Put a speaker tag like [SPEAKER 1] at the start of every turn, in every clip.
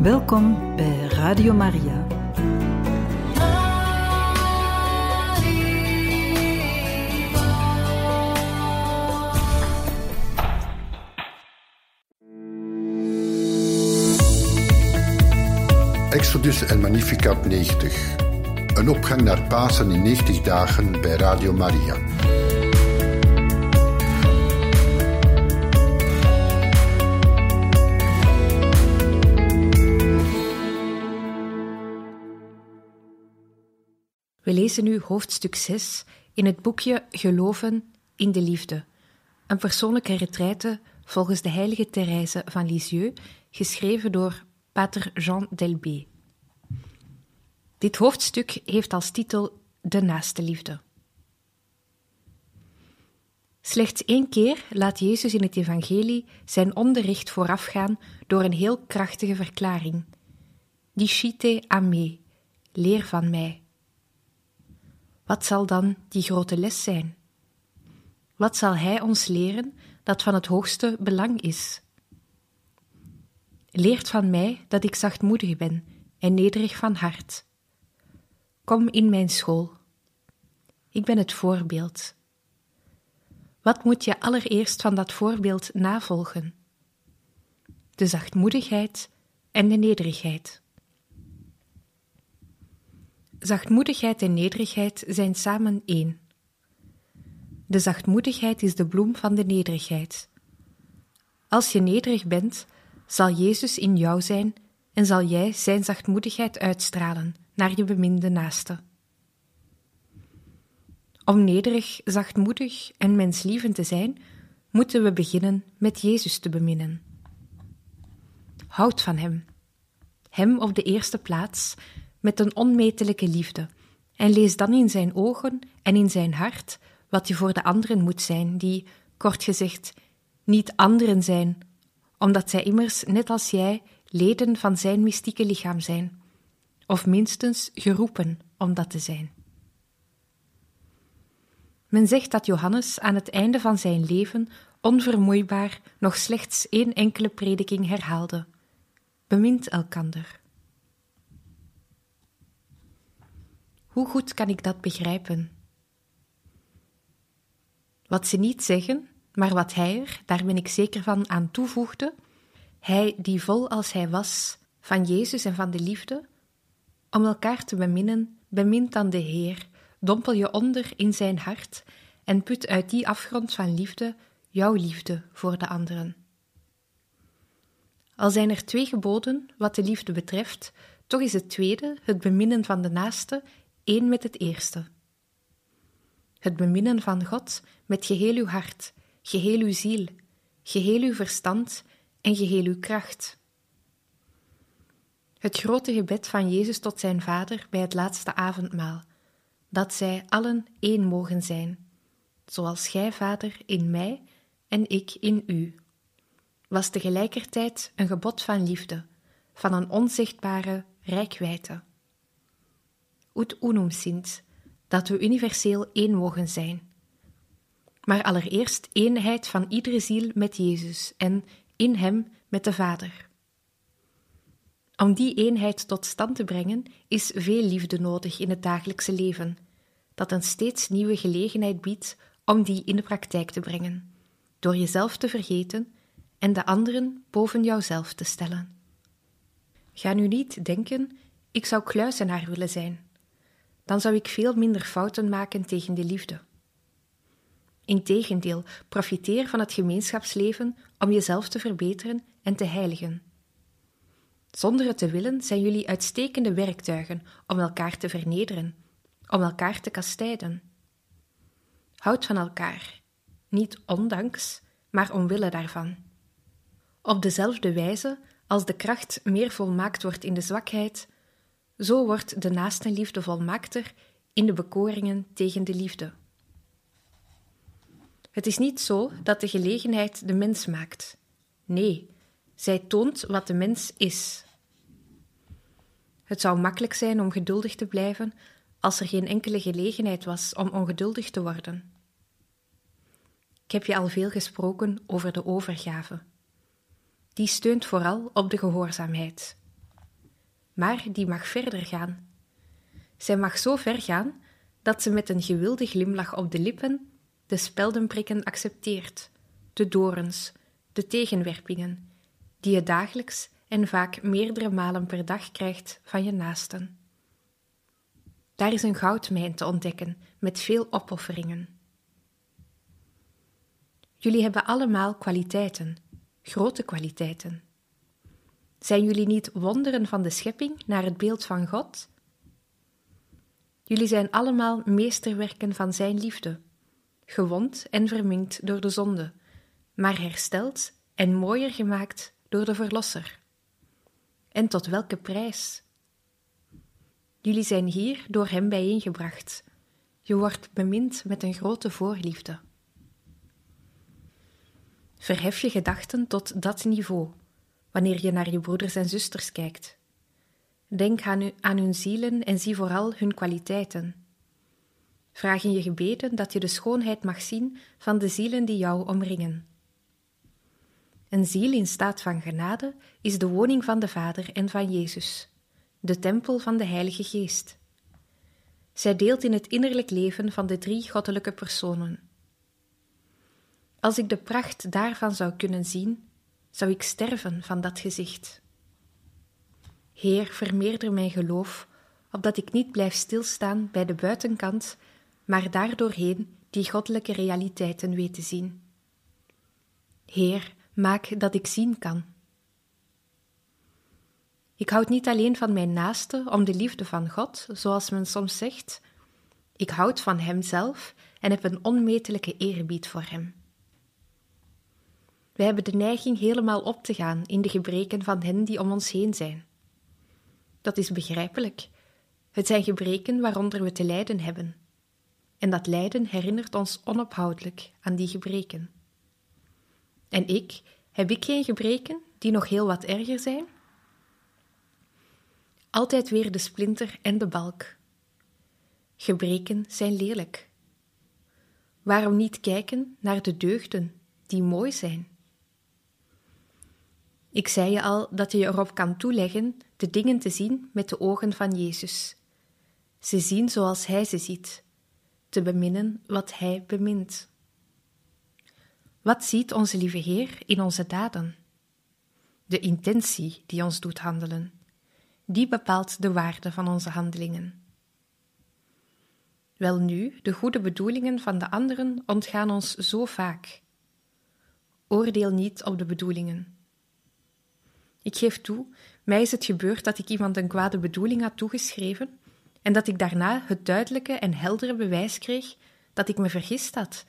[SPEAKER 1] Welkom bij Radio Maria.
[SPEAKER 2] Exodus en Magnificat 90. Een opgang naar Pasen in 90 dagen bij Radio Maria.
[SPEAKER 3] We lezen nu hoofdstuk 6 in het boekje Geloven in de Liefde, een persoonlijke retraite volgens de heilige Therese van Lisieux, geschreven door pater Jean Delbé. Dit hoofdstuk heeft als titel De naaste liefde. Slechts één keer laat Jezus in het evangelie zijn onderricht voorafgaan door een heel krachtige verklaring. Discite a me, leer van mij. Wat zal dan die grote les zijn? Wat zal Hij ons leren dat van het hoogste belang is? Leert van mij dat ik zachtmoedig ben en nederig van hart. Kom in mijn school. Ik ben het voorbeeld. Wat moet je allereerst van dat voorbeeld navolgen? De zachtmoedigheid en de nederigheid. Zachtmoedigheid en nederigheid zijn samen één. De zachtmoedigheid is de bloem van de nederigheid. Als je nederig bent, zal Jezus in jou zijn en zal jij zijn zachtmoedigheid uitstralen naar je beminde naaste. Om nederig, zachtmoedig en menslievend te zijn, moeten we beginnen met Jezus te beminnen. Houd van Hem. Hem op de eerste plaats, met een onmetelijke liefde, en lees dan in Zijn ogen en in Zijn hart wat je voor de anderen moet zijn, die, kort gezegd, niet anderen zijn, omdat zij immers, net als jij, leden van Zijn mystieke lichaam zijn, of minstens geroepen om dat te zijn. Men zegt dat Johannes aan het einde van zijn leven onvermoeibaar nog slechts één enkele prediking herhaalde: Bemint elkander. Hoe goed kan ik dat begrijpen? Wat ze niet zeggen, maar wat hij er, daar ben ik zeker van, aan toevoegde, hij die vol als hij was van Jezus en van de liefde, om elkaar te beminnen, bemint dan de Heer, dompel je onder in zijn hart en put uit die afgrond van liefde jouw liefde voor de anderen. Al zijn er twee geboden wat de liefde betreft, toch is het tweede, het beminnen van de naaste, één met het eerste. Het beminnen van God met geheel uw hart, geheel uw ziel, geheel uw verstand en geheel uw kracht. Het grote gebed van Jezus tot zijn Vader bij het laatste avondmaal, dat zij allen één mogen zijn, zoals Gij, Vader, in mij en ik in U, was tegelijkertijd een gebod van liefde, van een onzichtbare rijkwijde. Ut unum sint, dat we universeel één mogen zijn. Maar allereerst eenheid van iedere ziel met Jezus en in Hem met de Vader. Om die eenheid tot stand te brengen, is veel liefde nodig in het dagelijkse leven, dat een steeds nieuwe gelegenheid biedt om die in de praktijk te brengen, door jezelf te vergeten en de anderen boven jouzelf te stellen. Ga nu niet denken: ik zou kluizenaar willen zijn. Dan zou ik veel minder fouten maken tegen de liefde. Integendeel, profiteer van het gemeenschapsleven om jezelf te verbeteren en te heiligen. Zonder het te willen zijn jullie uitstekende werktuigen om elkaar te vernederen, om elkaar te kastijden. Houd van elkaar, niet ondanks, maar omwille daarvan. Op dezelfde wijze als de kracht meer volmaakt wordt in de zwakheid, zo wordt de naastenliefde volmaakter in de bekoringen tegen de liefde. Het is niet zo dat de gelegenheid de mens maakt. Nee, zij toont wat de mens is. Het zou makkelijk zijn om geduldig te blijven als er geen enkele gelegenheid was om ongeduldig te worden. Ik heb je al veel gesproken over de overgave. Die steunt vooral op de gehoorzaamheid. Maar die mag verder gaan. Zij mag zo ver gaan dat ze met een gewilde glimlach op de lippen de speldenprikken accepteert, de dorens, de tegenwerpingen, die je dagelijks en vaak meerdere malen per dag krijgt van je naasten. Daar is een goudmijn te ontdekken met veel opofferingen. Jullie hebben allemaal kwaliteiten, grote kwaliteiten. Zijn jullie niet wonderen van de schepping naar het beeld van God? Jullie zijn allemaal meesterwerken van Zijn liefde, gewond en verminkt door de zonde, maar hersteld en mooier gemaakt door de Verlosser. En tot welke prijs? Jullie zijn hier door Hem bijeengebracht. Je wordt bemind met een grote voorliefde. Verhef je gedachten tot dat niveau wanneer je naar je broeders en zusters kijkt. Denk aan, hun zielen en zie vooral hun kwaliteiten. Vraag in je gebeden dat je de schoonheid mag zien van de zielen die jou omringen. Een ziel in staat van genade is de woning van de Vader en van Jezus, de tempel van de Heilige Geest. Zij deelt in het innerlijk leven van de drie goddelijke personen. Als ik de pracht daarvan zou kunnen zien, zou ik sterven van dat gezicht. Heer, vermeerder mijn geloof, opdat ik niet blijf stilstaan bij de buitenkant, maar daardoorheen die goddelijke realiteiten weet te zien. Heer, maak dat ik zien kan. Ik houd niet alleen van mijn naaste om de liefde van God, zoals men soms zegt. Ik houd van Hem zelf en heb een onmetelijke eerbied voor Hem. We hebben de neiging helemaal op te gaan in de gebreken van hen die om ons heen zijn. Dat is begrijpelijk. Het zijn gebreken waaronder we te lijden hebben. En dat lijden herinnert ons onophoudelijk aan die gebreken. En ik, heb ik geen gebreken die nog heel wat erger zijn? Altijd weer de splinter en de balk. Gebreken zijn lelijk. Waarom niet kijken naar de deugden die mooi zijn? Ik zei je al dat je je erop kan toeleggen de dingen te zien met de ogen van Jezus. Ze zien zoals Hij ze ziet, te beminnen wat Hij bemint. Wat ziet onze lieve Heer in onze daden? De intentie die ons doet handelen, die bepaalt de waarde van onze handelingen. Welnu, de goede bedoelingen van de anderen ontgaan ons zo vaak. Oordeel niet op de bedoelingen ik geef toe, mij is het gebeurd dat ik iemand een kwade bedoeling had toegeschreven en dat ik daarna het duidelijke en heldere bewijs kreeg dat ik me vergist had,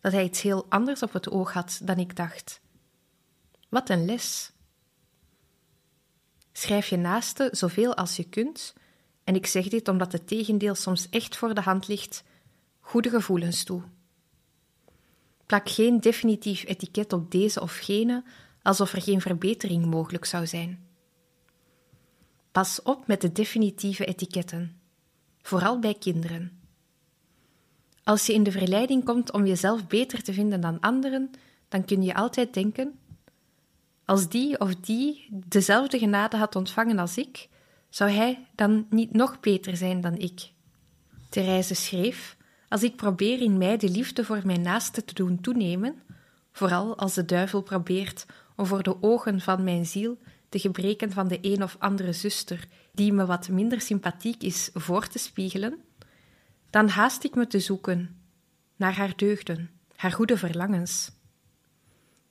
[SPEAKER 3] dat hij iets heel anders op het oog had dan ik dacht. Wat een les! Schrijf je naaste zoveel als je kunt, en ik zeg dit omdat het tegendeel soms echt voor de hand ligt, goede gevoelens toe. Plak geen definitief etiket op deze of gene, alsof er geen verbetering mogelijk zou zijn. Pas op met de definitieve etiketten, vooral bij kinderen. Als je in de verleiding komt om jezelf beter te vinden dan anderen, dan kun je altijd denken: als die of die dezelfde genade had ontvangen als ik, zou hij dan niet nog beter zijn dan ik? Therese schreef: Als ik probeer in mij de liefde voor mijn naaste te doen toenemen, vooral als de duivel probeert om voor de ogen van mijn ziel de gebreken van de een of andere zuster, die me wat minder sympathiek is, voor te spiegelen, dan haast ik me te zoeken naar haar deugden, haar goede verlangens.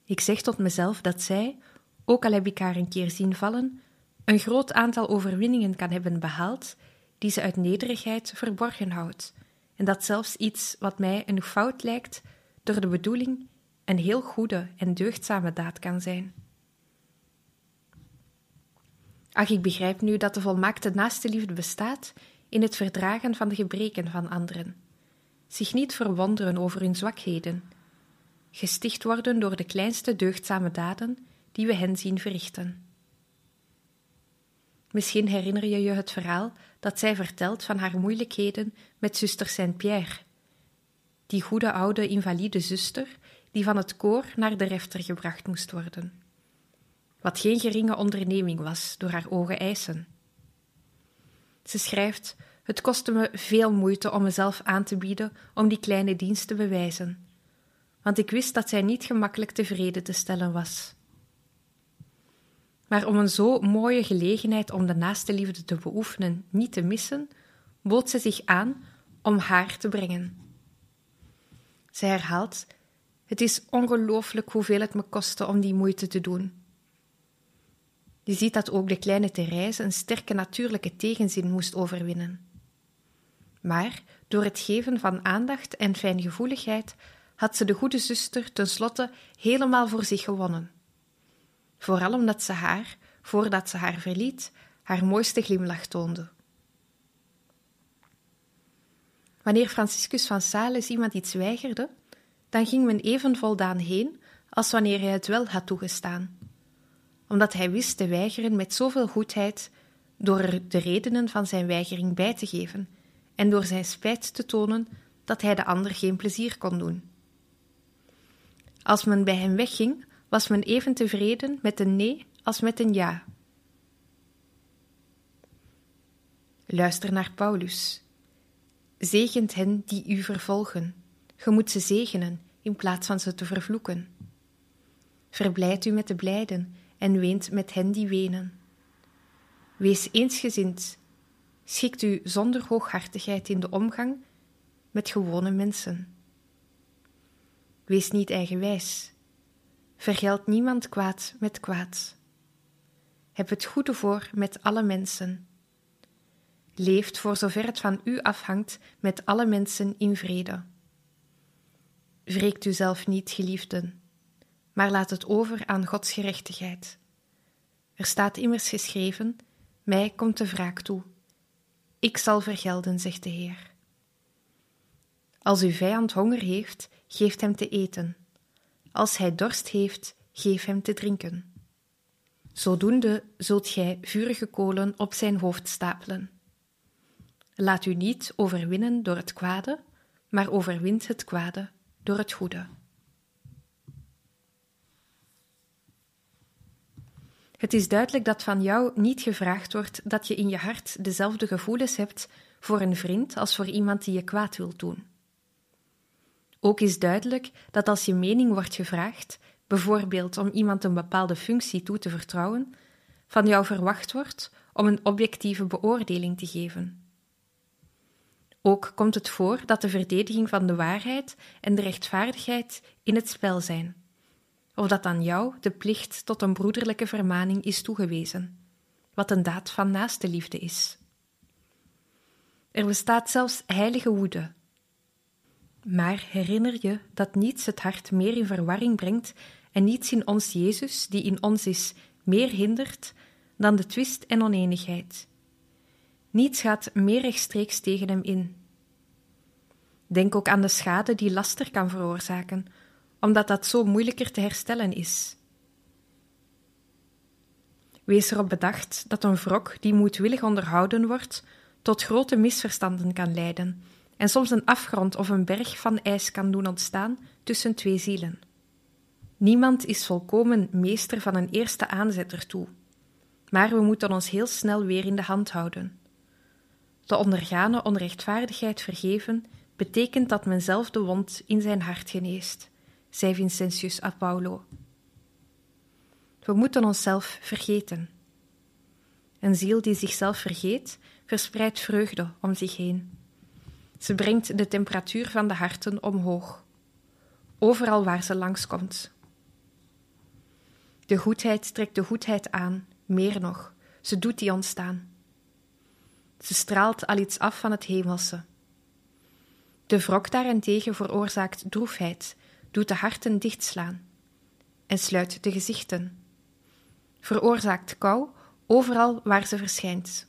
[SPEAKER 3] Ik zeg tot mezelf dat zij, ook al heb ik haar een keer zien vallen, een groot aantal overwinningen kan hebben behaald die ze uit nederigheid verborgen houdt, en dat zelfs iets wat mij een fout lijkt, door de bedoeling een heel goede en deugdzame daad kan zijn. Ach, ik begrijp nu dat de volmaakte naaste liefde bestaat in het verdragen van de gebreken van anderen, zich niet verwonderen over hun zwakheden, gesticht worden door de kleinste deugdzame daden die we hen zien verrichten. Misschien herinner je je het verhaal dat zij vertelt van haar moeilijkheden met zuster Saint-Pierre, die goede oude invalide zuster die van het koor naar de refter gebracht moest worden. Wat geen geringe onderneming was door haar ogen eisen. Ze schrijft: Het kostte me veel moeite om mezelf aan te bieden om die kleine dienst te bewijzen, want ik wist dat zij niet gemakkelijk tevreden te stellen was. Maar om een zo mooie gelegenheid om de naaste liefde te beoefenen niet te missen, bood ze zich aan om haar te brengen. Zij herhaalt: Het is ongelooflijk hoeveel het me kostte om die moeite te doen. Je ziet dat ook de kleine Therese een sterke natuurlijke tegenzin moest overwinnen. Maar door het geven van aandacht en fijngevoeligheid had ze de goede zuster tenslotte helemaal voor zich gewonnen. Vooral omdat ze haar, voordat ze haar verliet, haar mooiste glimlach toonde. Wanneer Franciscus van Sales iemand iets weigerde, dan ging men even voldaan heen als wanneer hij het wel had toegestaan omdat hij wist te weigeren met zoveel goedheid, door er de redenen van zijn weigering bij te geven en door zijn spijt te tonen dat hij de ander geen plezier kon doen. Als men bij hem wegging, was men even tevreden met een nee als met een ja. Luister naar Paulus. Zegent hen die u vervolgen. Ge moet ze zegenen in plaats van ze te vervloeken. Verblijd u met de blijden en weent met hen die wenen. Wees eensgezind, schikt u zonder hooghartigheid in de omgang met gewone mensen. Wees niet eigenwijs, vergeld niemand kwaad met kwaad. Heb het goede voor met alle mensen. Leeft voor zover het van u afhangt met alle mensen in vrede. Wreekt u zelf niet, geliefden maar laat het over aan Gods gerechtigheid. Er staat immers geschreven: Mij komt de wraak toe. Ik zal vergelden, zegt de Heer. Als uw vijand honger heeft, geef hem te eten. Als hij dorst heeft, geef hem te drinken. Zodoende zult gij vurige kolen op zijn hoofd stapelen. Laat u niet overwinnen door het kwade, maar overwint het kwade door het goede. Het is duidelijk dat van jou niet gevraagd wordt dat je in je hart dezelfde gevoelens hebt voor een vriend als voor iemand die je kwaad wil doen. Ook is duidelijk dat als je mening wordt gevraagd, bijvoorbeeld om iemand een bepaalde functie toe te vertrouwen, van jou verwacht wordt om een objectieve beoordeling te geven. Ook komt het voor dat de verdediging van de waarheid en de rechtvaardigheid in het spel zijn of dat aan jou de plicht tot een broederlijke vermaning is toegewezen, wat een daad van naaste liefde is. Er bestaat zelfs heilige woede. Maar herinner je dat niets het hart meer in verwarring brengt en niets in ons Jezus, die in ons is, meer hindert dan de twist en oneenigheid. Niets gaat meer rechtstreeks tegen hem in. Denk ook aan de schade die laster kan veroorzaken, omdat dat zo moeilijker te herstellen is. Wees erop bedacht dat een wrok die moedwillig onderhouden wordt, tot grote misverstanden kan leiden en soms een afgrond of een berg van ijs kan doen ontstaan tussen twee zielen. Niemand is volkomen meester van een eerste aanzet ertoe, maar we moeten ons heel snel weer in de hand houden. De ondergane onrechtvaardigheid vergeven betekent dat men zelf de wond in zijn hart geneest zei Vincentius a Paulo. We moeten onszelf vergeten. Een ziel die zichzelf vergeet, verspreidt vreugde om zich heen. Ze brengt de temperatuur van de harten omhoog, overal waar ze langskomt. De goedheid trekt de goedheid aan, meer nog, ze doet die ontstaan. Ze straalt al iets af van het hemelse. De wrok daarentegen veroorzaakt droefheid doet de harten dichtslaan en sluit de gezichten, veroorzaakt kou overal waar ze verschijnt.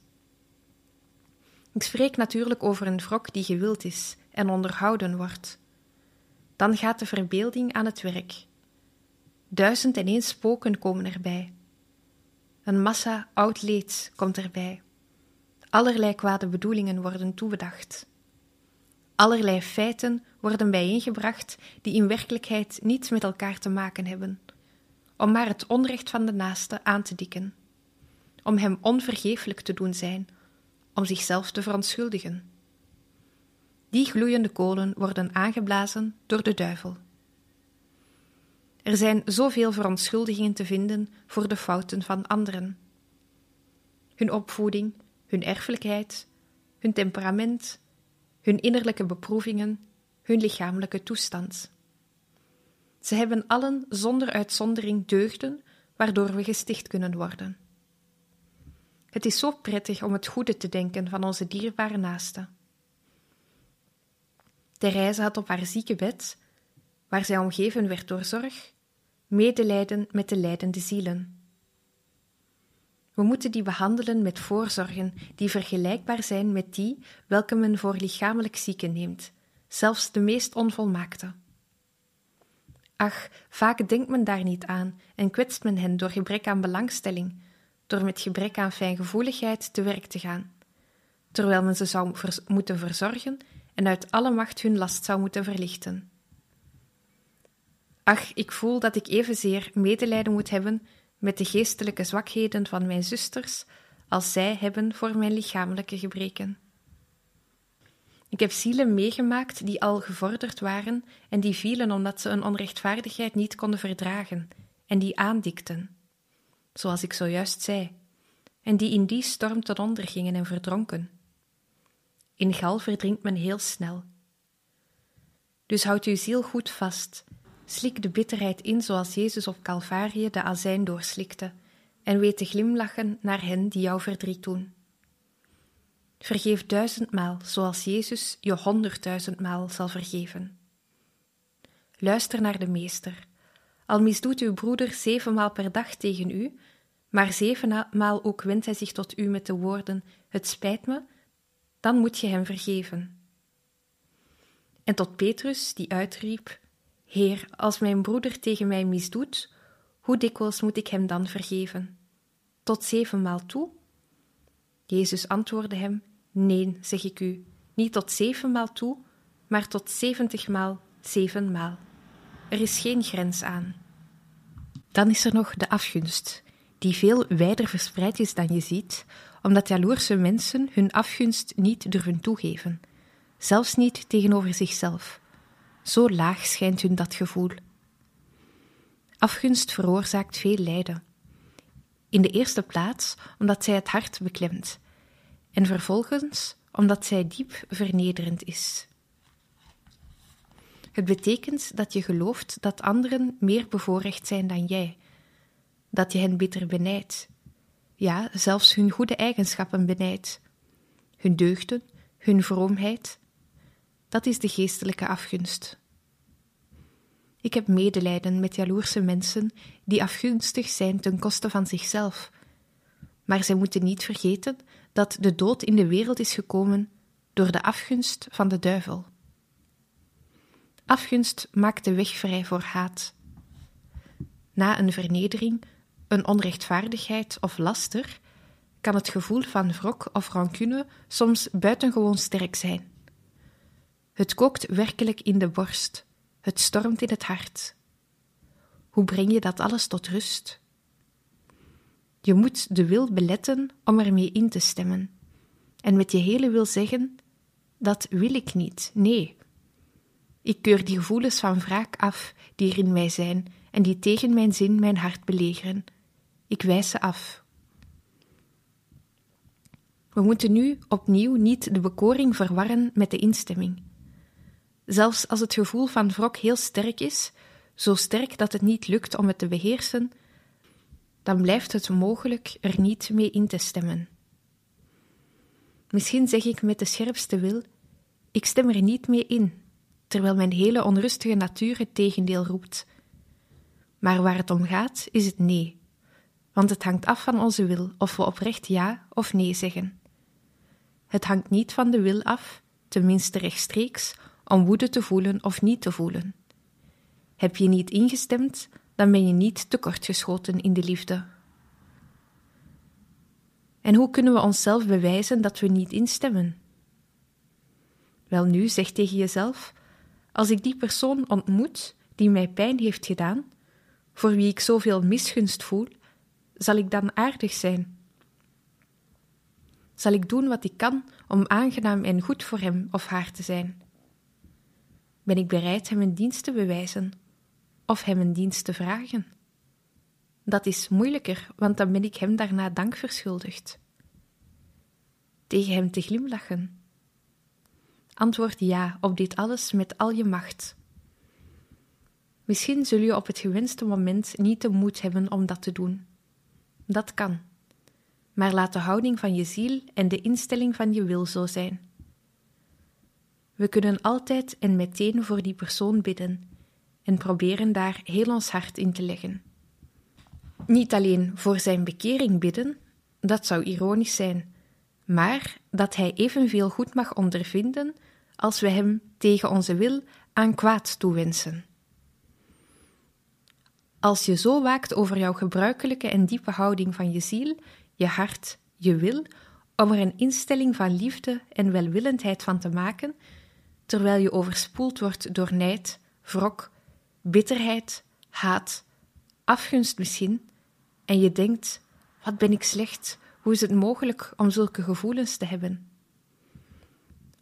[SPEAKER 3] Ik spreek natuurlijk over een wrok die gewild is en onderhouden wordt. Dan gaat de verbeelding aan het werk. Duizend en één spoken komen erbij. Een massa oud leed komt erbij. Allerlei kwade bedoelingen worden toebedacht. Allerlei feiten worden bijeengebracht die in werkelijkheid niets met elkaar te maken hebben, om maar het onrecht van de naaste aan te dikken, om hem onvergeeflijk te doen zijn, om zichzelf te verontschuldigen. Die gloeiende kolen worden aangeblazen door de duivel. Er zijn zoveel verontschuldigingen te vinden voor de fouten van anderen. Hun opvoeding, hun erfelijkheid, hun temperament, hun innerlijke beproevingen, hun lichamelijke toestand. Ze hebben allen zonder uitzondering deugden waardoor we gesticht kunnen worden. Het is zo prettig om het goede te denken van onze dierbare naasten. Therese had op haar zieke bed, waar zij omgeven werd door zorg, medelijden met de lijdende zielen. We moeten die behandelen met voorzorgen die vergelijkbaar zijn met die welke men voor lichamelijk zieken neemt, zelfs de meest onvolmaakte. Ach, vaak denkt men daar niet aan en kwetst men hen door gebrek aan belangstelling, door met gebrek aan fijngevoeligheid te werk te gaan, terwijl men ze zou moeten verzorgen en uit alle macht hun last zou moeten verlichten. Ach, ik voel dat ik evenzeer medelijden moet hebben met de geestelijke zwakheden van mijn zusters als zij hebben voor mijn lichamelijke gebreken. Ik heb zielen meegemaakt die al gevorderd waren en die vielen omdat ze een onrechtvaardigheid niet konden verdragen en die aandikten, zoals ik zojuist zei, en die in die storm ten onder gingen en verdronken. In gal verdrinkt men heel snel. Dus houd uw ziel goed vast, slik de bitterheid in zoals Jezus op Calvarië de azijn doorslikte, en weet te glimlachen naar hen die jou verdriet doen. Vergeef duizendmaal, zoals Jezus je honderdduizendmaal zal vergeven. Luister naar de Meester. Al misdoet uw broeder zevenmaal per dag tegen u, maar zevenmaal ook wendt hij zich tot u met de woorden: Het spijt me, dan moet je hem vergeven. En tot Petrus, die uitriep: Heer, als mijn broeder tegen mij misdoet, hoe dikwijls moet ik hem dan vergeven? Tot zevenmaal toe? Jezus antwoordde hem: Nee, zeg ik u, niet tot zevenmaal toe, maar tot zeventigmaal zevenmaal. Er is geen grens aan. Dan is er nog de afgunst, die veel wijder verspreid is dan je ziet, omdat jaloerse mensen hun afgunst niet durven toegeven, zelfs niet tegenover zichzelf. Zo laag schijnt hun dat gevoel. Afgunst veroorzaakt veel lijden. In de eerste plaats omdat zij het hart beklemt, en vervolgens omdat zij diep vernederend is. Het betekent dat je gelooft dat anderen meer bevoorrecht zijn dan jij, dat je hen bitter benijdt, ja, zelfs hun goede eigenschappen benijdt, hun deugden, hun vroomheid. Dat is de geestelijke afgunst. Ik heb medelijden met jaloerse mensen die afgunstig zijn ten koste van zichzelf. Maar zij moeten niet vergeten dat de dood in de wereld is gekomen door de afgunst van de duivel. Afgunst maakt de weg vrij voor haat. Na een vernedering, een onrechtvaardigheid of laster, kan het gevoel van wrok of rancune soms buitengewoon sterk zijn. Het kookt werkelijk in de borst, het stormt in het hart. Hoe breng je dat alles tot rust? Je moet de wil beletten om ermee in te stemmen. En met je hele wil zeggen: Dat wil ik niet, nee. Ik keur die gevoelens van wraak af die er in mij zijn en die tegen mijn zin mijn hart belegeren. Ik wijs ze af. We moeten nu opnieuw niet de bekoring verwarren met de instemming. Zelfs als het gevoel van wrok heel sterk is, zo sterk dat het niet lukt om het te beheersen, dan blijft het mogelijk er niet mee in te stemmen. Misschien zeg ik met de scherpste wil: ik stem er niet mee in, terwijl mijn hele onrustige natuur het tegendeel roept. Maar waar het om gaat, is het nee, want het hangt af van onze wil of we oprecht ja of nee zeggen. Het hangt niet van de wil af, tenminste rechtstreeks, om woede te voelen of niet te voelen. Heb je niet ingestemd, dan ben je niet tekortgeschoten in de liefde. En hoe kunnen we onszelf bewijzen dat we niet instemmen? Wel nu, zeg tegen jezelf: als ik die persoon ontmoet die mij pijn heeft gedaan, voor wie ik zoveel misgunst voel, zal ik dan aardig zijn? Zal ik doen wat ik kan om aangenaam en goed voor hem of haar te zijn? Ben ik bereid hem een dienst te bewijzen of hem een dienst te vragen? Dat is moeilijker, want dan ben ik hem daarna dank verschuldigd. Tegen hem te glimlachen. Antwoord ja op dit alles met al je macht. Misschien zul je op het gewenste moment niet de moed hebben om dat te doen. Dat kan. Maar laat de houding van je ziel en de instelling van je wil zo zijn. We kunnen altijd en meteen voor die persoon bidden en proberen daar heel ons hart in te leggen. Niet alleen voor zijn bekering bidden, dat zou ironisch zijn, maar dat hij evenveel goed mag ondervinden als we hem tegen onze wil aan kwaad toewensen. Als je zo waakt over jouw gebruikelijke en diepe houding van je ziel, je hart, je wil, om er een instelling van liefde en welwillendheid van te maken, terwijl je overspoeld wordt door nijd, wrok, bitterheid, haat, afgunst misschien, en je denkt: wat ben ik slecht, hoe is het mogelijk om zulke gevoelens te hebben?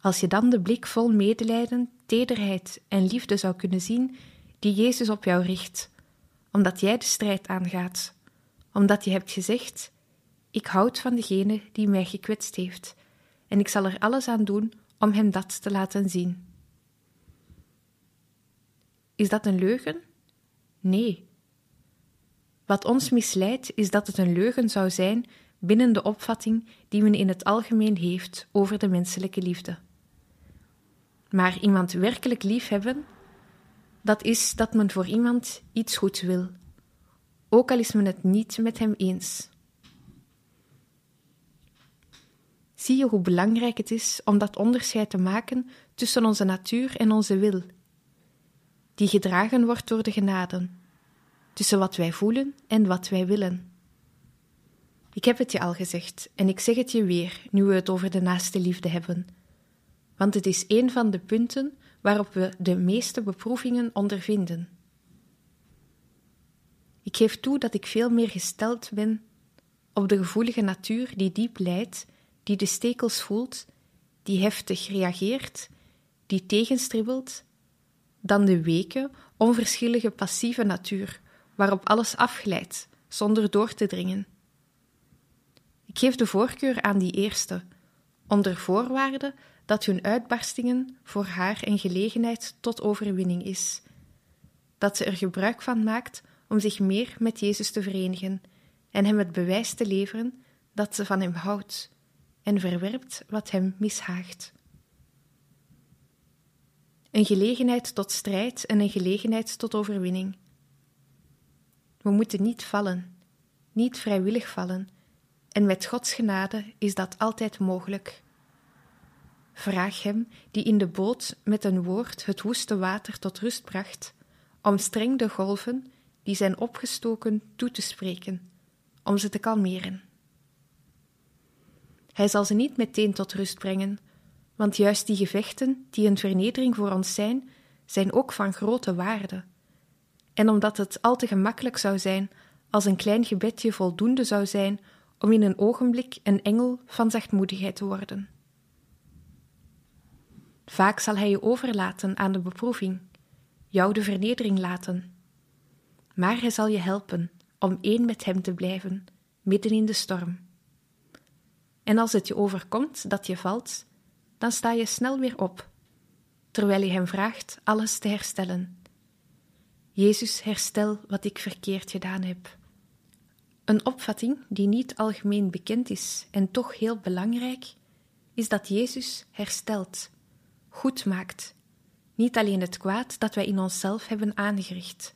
[SPEAKER 3] Als je dan de blik vol medelijden, tederheid en liefde zou kunnen zien die Jezus op jou richt, omdat jij de strijd aangaat, omdat je hebt gezegd: Ik houd van degene die mij gekwetst heeft, en ik zal er alles aan doen om hem dat te laten zien. Is dat een leugen? Nee. Wat ons misleidt is dat het een leugen zou zijn binnen de opvatting die men in het algemeen heeft over de menselijke liefde. Maar iemand werkelijk liefhebben, dat is dat men voor iemand iets goeds wil, ook al is men het niet met hem eens. Zie je hoe belangrijk het is om dat onderscheid te maken tussen onze natuur en onze wil, die gedragen wordt door de genaden, tussen wat wij voelen en wat wij willen. Ik heb het je al gezegd en ik zeg het je weer nu we het over de naaste liefde hebben, want het is een van de punten waarop we de meeste beproevingen ondervinden. Ik geef toe dat ik veel meer gesteld ben op de gevoelige natuur die diep lijdt, die de stekels voelt, die heftig reageert, die tegenstribbelt, dan de weke, onverschillige passieve natuur, waarop alles afglijdt, zonder door te dringen. Ik geef de voorkeur aan die eerste, onder voorwaarde dat hun uitbarstingen voor haar een gelegenheid tot overwinning is, dat ze er gebruik van maakt om zich meer met Jezus te verenigen en hem het bewijs te leveren dat ze van hem houdt en verwerpt wat hem mishaagt. Een gelegenheid tot strijd en een gelegenheid tot overwinning. We moeten niet vallen, niet vrijwillig vallen, en met Gods genade is dat altijd mogelijk. Vraag hem, die in de boot met een woord het woeste water tot rust bracht, om streng de golven die zijn opgestoken toe te spreken, om ze te kalmeren. Hij zal ze niet meteen tot rust brengen, want juist die gevechten die een vernedering voor ons zijn, zijn ook van grote waarde. En omdat het al te gemakkelijk zou zijn als een klein gebedje voldoende zou zijn om in een ogenblik een engel van zachtmoedigheid te worden. Vaak zal hij je overlaten aan de beproeving, jou de vernedering laten. Maar hij zal je helpen om één met hem te blijven, midden in de storm. En als het je overkomt dat je valt, dan sta je snel weer op, terwijl je hem vraagt alles te herstellen. Jezus, herstel wat ik verkeerd gedaan heb. Een opvatting die niet algemeen bekend is en toch heel belangrijk, is dat Jezus herstelt, goed maakt, niet alleen het kwaad dat wij in onszelf hebben aangericht,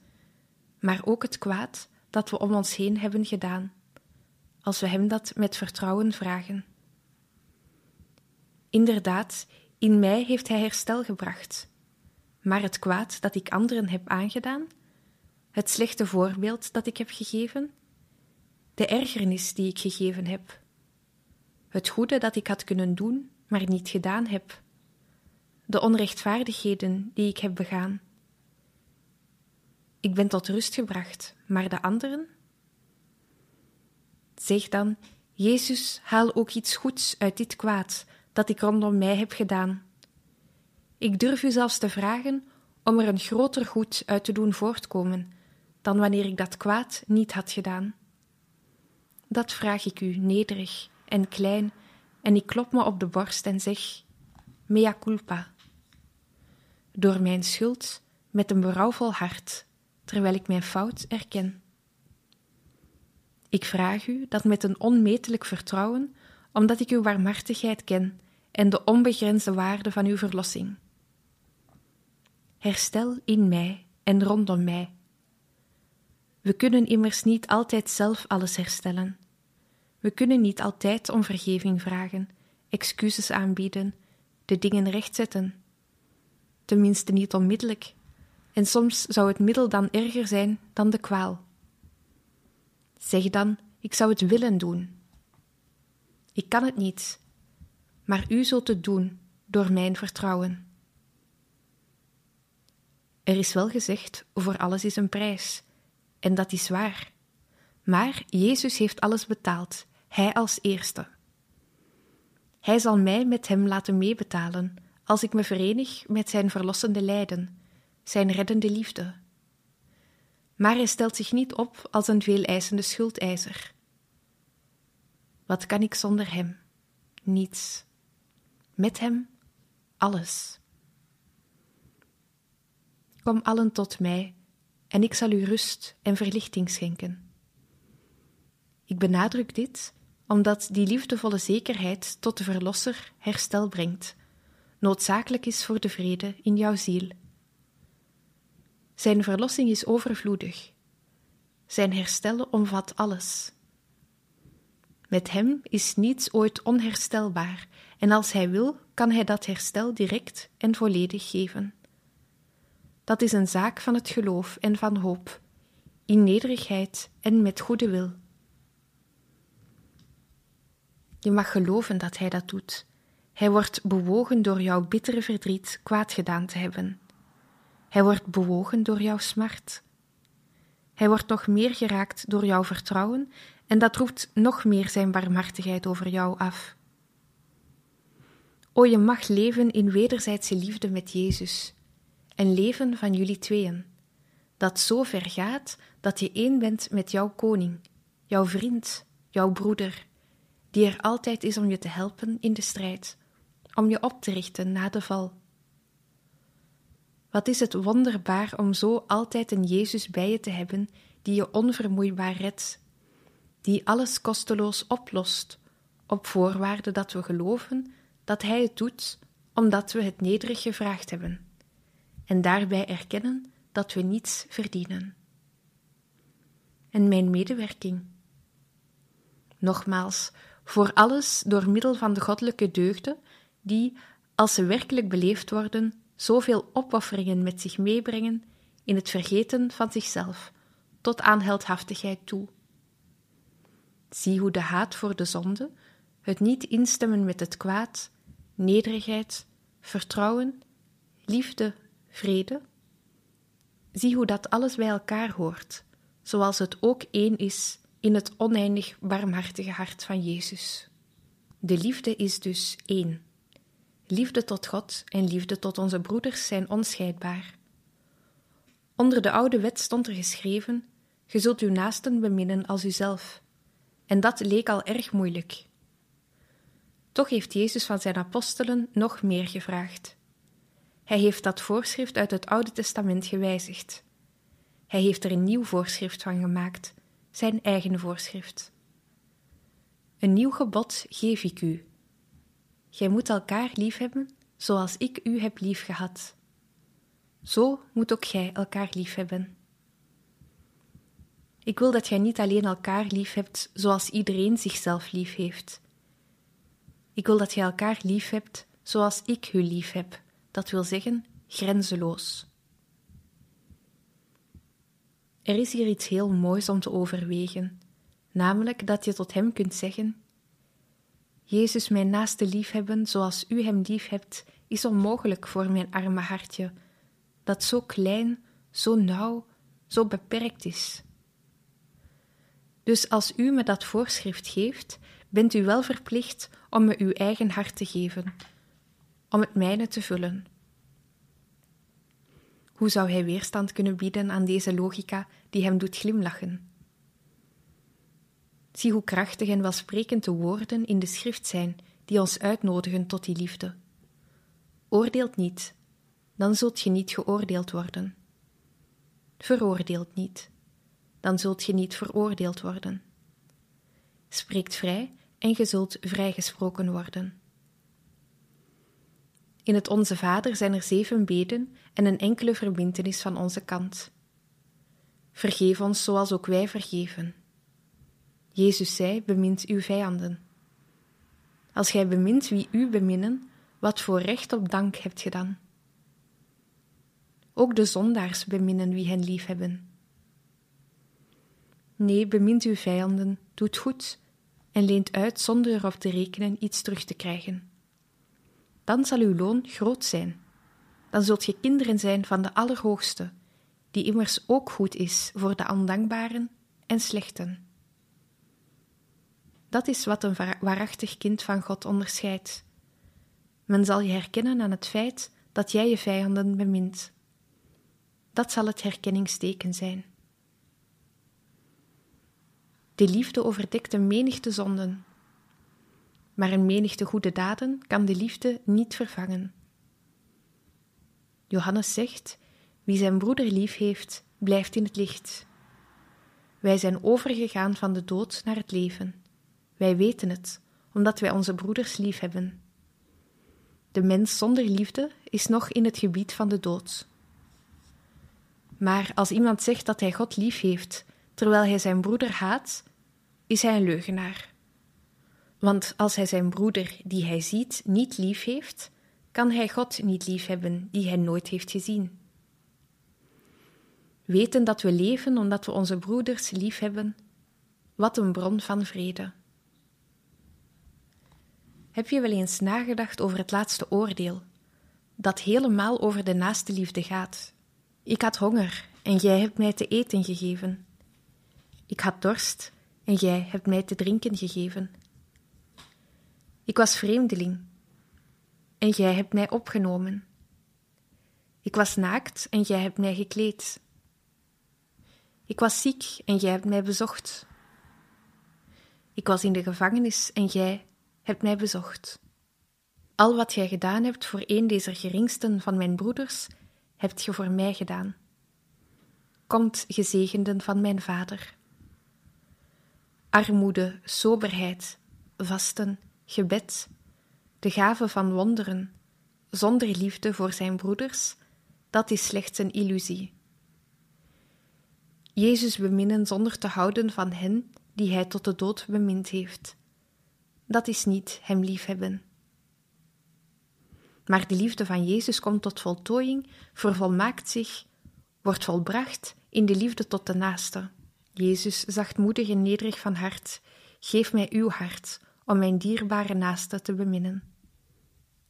[SPEAKER 3] maar ook het kwaad dat we om ons heen hebben gedaan, als we Hem dat met vertrouwen vragen. Inderdaad, in mij heeft Hij herstel gebracht, maar het kwaad dat ik anderen heb aangedaan, het slechte voorbeeld dat ik heb gegeven, de ergernis die ik gegeven heb, het goede dat ik had kunnen doen, maar niet gedaan heb, de onrechtvaardigheden die ik heb begaan. Ik ben tot rust gebracht, maar de anderen? Zeg dan: Jezus, haal ook iets goeds uit dit kwaad dat ik rondom mij heb gedaan. Ik durf u zelfs te vragen om er een groter goed uit te doen voortkomen dan wanneer ik dat kwaad niet had gedaan. Dat vraag ik u nederig en klein, en ik klop me op de borst en zeg: Mea culpa. Door mijn schuld, met een berouwvol hart, terwijl ik mijn fout erken. Ik vraag u dat met een onmetelijk vertrouwen, omdat ik uw warmhartigheid ken en de onbegrensde waarde van uw verlossing. Herstel in mij en rondom mij. We kunnen immers niet altijd zelf alles herstellen. We kunnen niet altijd om vergeving vragen, excuses aanbieden, de dingen rechtzetten. Tenminste niet onmiddellijk, en soms zou het middel dan erger zijn dan de kwaal. Zeg dan: Ik zou het willen doen. Ik kan het niet, maar u zult het doen door mijn vertrouwen. Er is wel gezegd: voor alles is een prijs, en dat is waar. Maar Jezus heeft alles betaald, Hij als eerste. Hij zal mij met Hem laten meebetalen als ik me verenig met Zijn verlossende lijden, Zijn reddende liefde. Maar Hij stelt zich niet op als een veeleisende schuldeiser. Wat kan ik zonder Hem? Niets. Met Hem alles. Kom allen tot mij, en ik zal u rust en verlichting schenken. Ik benadruk dit omdat die liefdevolle zekerheid tot de Verlosser herstel brengt, noodzakelijk is voor de vrede in jouw ziel. Zijn verlossing is overvloedig. Zijn herstellen omvat alles. Met hem is niets ooit onherstelbaar, en als hij wil, kan hij dat herstel direct en volledig geven. Dat is een zaak van het geloof en van hoop, in nederigheid en met goede wil. Je mag geloven dat hij dat doet. Hij wordt bewogen door jouw bittere verdriet kwaad gedaan te hebben. Hij wordt bewogen door jouw smart. Hij wordt nog meer geraakt door jouw vertrouwen en dat roept nog meer zijn barmhartigheid over jou af. O, je mag leven in wederzijdse liefde met Jezus, een leven van jullie tweeën, dat zo ver gaat dat je één bent met jouw koning, jouw vriend, jouw broeder, die er altijd is om je te helpen in de strijd, om je op te richten na de val. Wat is het wonderbaar om zo altijd een Jezus bij je te hebben die je onvermoeibaar redt, die alles kosteloos oplost, op voorwaarde dat we geloven dat Hij het doet omdat we het nederig gevraagd hebben, en daarbij erkennen dat we niets verdienen. En mijn medewerking. Nogmaals, voor alles door middel van de goddelijke deugden, die, als ze werkelijk beleefd worden, zoveel opofferingen met zich meebrengen in het vergeten van zichzelf, tot aan heldhaftigheid toe. Zie hoe de haat voor de zonde, het niet instemmen met het kwaad, nederigheid, vertrouwen, liefde, vrede, zie hoe dat alles bij elkaar hoort, zoals het ook één is in het oneindig barmhartige hart van Jezus. De liefde is dus één. Liefde tot God en liefde tot onze broeders zijn onscheidbaar. Onder de oude wet stond er geschreven: Je zult uw naasten beminnen als uzelf. En dat leek al erg moeilijk. Toch heeft Jezus van zijn apostelen nog meer gevraagd. Hij heeft dat voorschrift uit het Oude Testament gewijzigd. Hij heeft er een nieuw voorschrift van gemaakt, zijn eigen voorschrift. Een nieuw gebod geef ik u. Gij moet elkaar liefhebben zoals ik u heb liefgehad. Zo moet ook gij elkaar liefhebben. Ik wil dat gij niet alleen elkaar lief hebt zoals iedereen zichzelf lief heeft. Ik wil dat gij elkaar lief hebt zoals ik u lief heb, dat wil zeggen grenzeloos. Er is hier iets heel moois om te overwegen, namelijk dat je tot Hem kunt zeggen: Jezus, mijn naaste liefhebben zoals U Hem lief hebt, is onmogelijk voor mijn arme hartje, dat zo klein, zo nauw, zo beperkt is. Dus als U me dat voorschrift geeft, bent u wel verplicht om me uw eigen hart te geven, om het mijne te vullen. Hoe zou hij weerstand kunnen bieden aan deze logica die hem doet glimlachen? Zie hoe krachtig en welsprekend de woorden in de schrift zijn die ons uitnodigen tot die liefde. Oordeelt niet, dan zult je niet geoordeeld worden. Veroordeelt niet, dan zult je niet veroordeeld worden. Spreekt vrij en je zult vrijgesproken worden. In het Onze Vader zijn er zeven beden en een enkele verbintenis van onze kant. Vergeef ons zoals ook wij vergeven. Jezus zei: bemint uw vijanden. Als gij bemint wie u beminnen, wat voor recht op dank hebt ge dan? Ook de zondaars beminnen wie hen liefhebben. Nee, bemint uw vijanden, doet goed en leent uit zonder erop te rekenen iets terug te krijgen. Dan zal uw loon groot zijn. Dan zult je kinderen zijn van de Allerhoogste, die immers ook goed is voor de ondankbaren en slechten. Dat is wat een waarachtig kind van God onderscheidt. Men zal je herkennen aan het feit dat jij je vijanden bemint. Dat zal het herkenningsteken zijn. De liefde overdekt een menigte zonden, maar een menigte goede daden kan de liefde niet vervangen. Johannes zegt: Wie zijn broeder lief heeft, blijft in het licht. Wij zijn overgegaan van de dood naar het leven. Wij weten het, omdat wij onze broeders lief hebben. De mens zonder liefde is nog in het gebied van de dood. Maar als iemand zegt dat hij God lief heeft, terwijl hij zijn broeder haat, is hij een leugenaar. Want als hij zijn broeder, die hij ziet, niet lief heeft, kan hij God niet lief hebben, die hij nooit heeft gezien. Weten dat we leven omdat we onze broeders lief hebben, wat een bron van vrede. Heb je wel eens nagedacht over het laatste oordeel, dat helemaal over de naaste liefde gaat? Ik had honger en jij hebt mij te eten gegeven. Ik had dorst en jij hebt mij te drinken gegeven. Ik was vreemdeling en jij hebt mij opgenomen. Ik was naakt en jij hebt mij gekleed. Ik was ziek en jij hebt mij bezocht. Ik was in de gevangenis en jij hebt mij bezocht. Al wat gij gedaan hebt voor een deze geringsten van mijn broeders, hebt ge voor mij gedaan. Komt, gezegenden van mijn vader. Armoede, soberheid, vasten, gebed, de gave van wonderen, zonder liefde voor zijn broeders, dat is slechts een illusie. Jezus beminnen zonder te houden van hen die hij tot de dood bemind heeft dat is niet Hem liefhebben. Maar de liefde van Jezus komt tot voltooiing, vervolmaakt zich, wordt volbracht in de liefde tot de naaste. Jezus, zachtmoedig en nederig van hart, geef mij uw hart om mijn dierbare naaste te beminnen.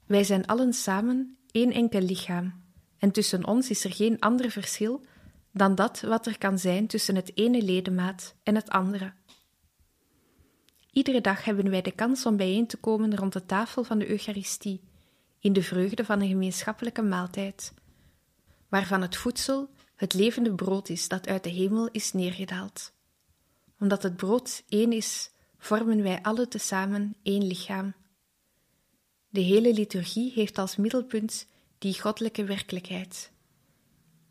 [SPEAKER 3] Wij zijn allen samen één enkel lichaam, en tussen ons is er geen ander verschil dan dat wat er kan zijn tussen het ene ledemaat en het andere. Iedere dag hebben wij de kans om bijeen te komen rond de tafel van de Eucharistie, in de vreugde van een gemeenschappelijke maaltijd, waarvan het voedsel het levende brood is dat uit de hemel is neergedaald. Omdat het brood één is, vormen wij alle tezamen één lichaam. De hele liturgie heeft als middelpunt die goddelijke werkelijkheid.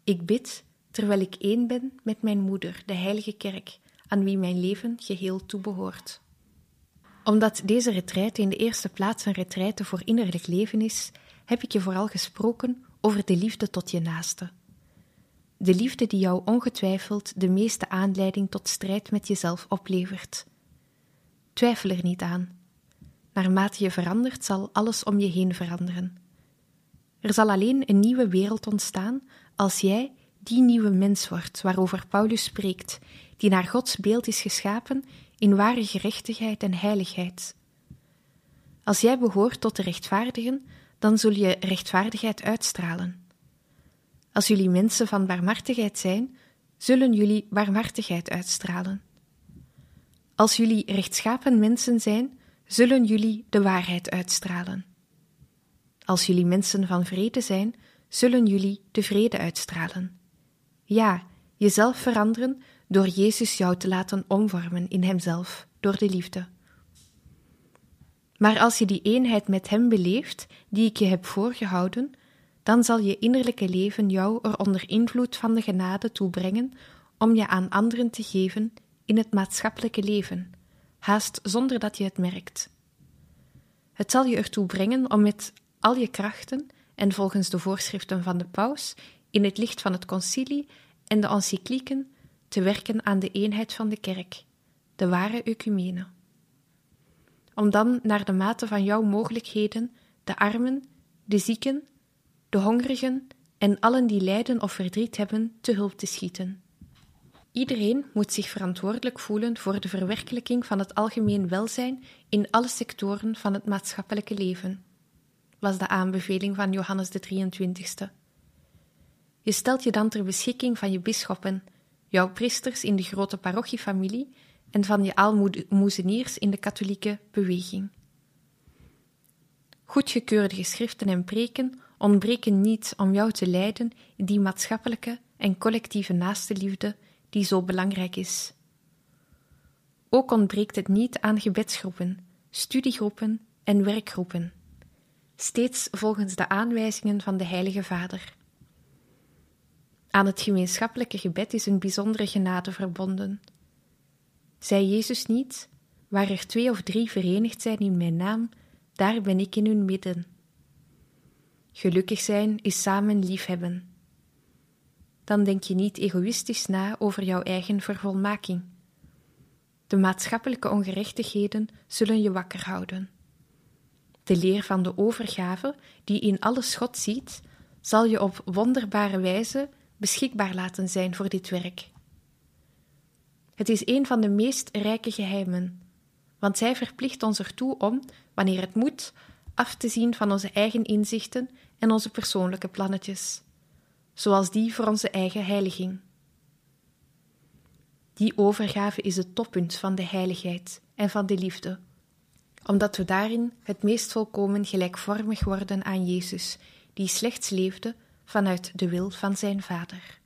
[SPEAKER 3] Ik bid terwijl ik één ben met mijn moeder, de Heilige Kerk, aan wie mijn leven geheel toebehoort omdat deze retraite in de eerste plaats een retraite voor innerlijk leven is, heb ik je vooral gesproken over de liefde tot je naaste. De liefde die jou ongetwijfeld de meeste aanleiding tot strijd met jezelf oplevert. Twijfel er niet aan. Naarmate je verandert, zal alles om je heen veranderen. Er zal alleen een nieuwe wereld ontstaan als jij die nieuwe mens wordt waarover Paulus spreekt, die naar Gods beeld is geschapen in ware gerechtigheid en heiligheid. Als jij behoort tot de rechtvaardigen, dan zul je rechtvaardigheid uitstralen. Als jullie mensen van barmhartigheid zijn, zullen jullie barmhartigheid uitstralen. Als jullie rechtschapen mensen zijn, zullen jullie de waarheid uitstralen. Als jullie mensen van vrede zijn, zullen jullie de vrede uitstralen. Ja, jezelf veranderen door Jezus jou te laten omvormen in Hemzelf, door de liefde. Maar als je die eenheid met Hem beleeft, die ik je heb voorgehouden, dan zal je innerlijke leven jou er onder invloed van de genade toe brengen om je aan anderen te geven in het maatschappelijke leven, haast zonder dat je het merkt. Het zal je ertoe brengen om met al je krachten en volgens de voorschriften van de paus in het licht van het concilie en de encyclieken te werken aan de eenheid van de kerk, de ware ecumene. Om dan naar de mate van jouw mogelijkheden de armen, de zieken, de hongerigen en allen die lijden of verdriet hebben te hulp te schieten. Iedereen moet zich verantwoordelijk voelen voor de verwerkelijking van het algemeen welzijn in alle sectoren van het maatschappelijke leven, was de aanbeveling van Johannes de 23ste. Je stelt je dan ter beschikking van je bisschoppen, jouw priesters in de grote parochiefamilie en van je aalmoezeniers in de katholieke beweging. Goedgekeurde geschriften en preken ontbreken niet om jou te leiden in die maatschappelijke en collectieve naastenliefde die zo belangrijk is. Ook ontbreekt het niet aan gebedsgroepen, studiegroepen en werkgroepen, steeds volgens de aanwijzingen van de Heilige Vader. Aan het gemeenschappelijke gebed is een bijzondere genade verbonden. Zei Jezus niet: Waar er twee of drie verenigd zijn in mijn naam, daar ben ik in hun midden. Gelukkig zijn is samen liefhebben. Dan denk je niet egoïstisch na over jouw eigen vervolmaking. De maatschappelijke ongerechtigheden zullen je wakker houden. De leer van de overgave, die in alles God ziet, zal je op wonderbare wijze beschikbaar laten zijn voor dit werk. Het is een van de meest rijke geheimen, want zij verplicht ons ertoe om, wanneer het moet, af te zien van onze eigen inzichten en onze persoonlijke plannetjes, zoals die voor onze eigen heiliging. Die overgave is het toppunt van de heiligheid en van de liefde, omdat we daarin het meest volkomen gelijkvormig worden aan Jezus, die slechts leefde vanuit de wil van zijn Vader.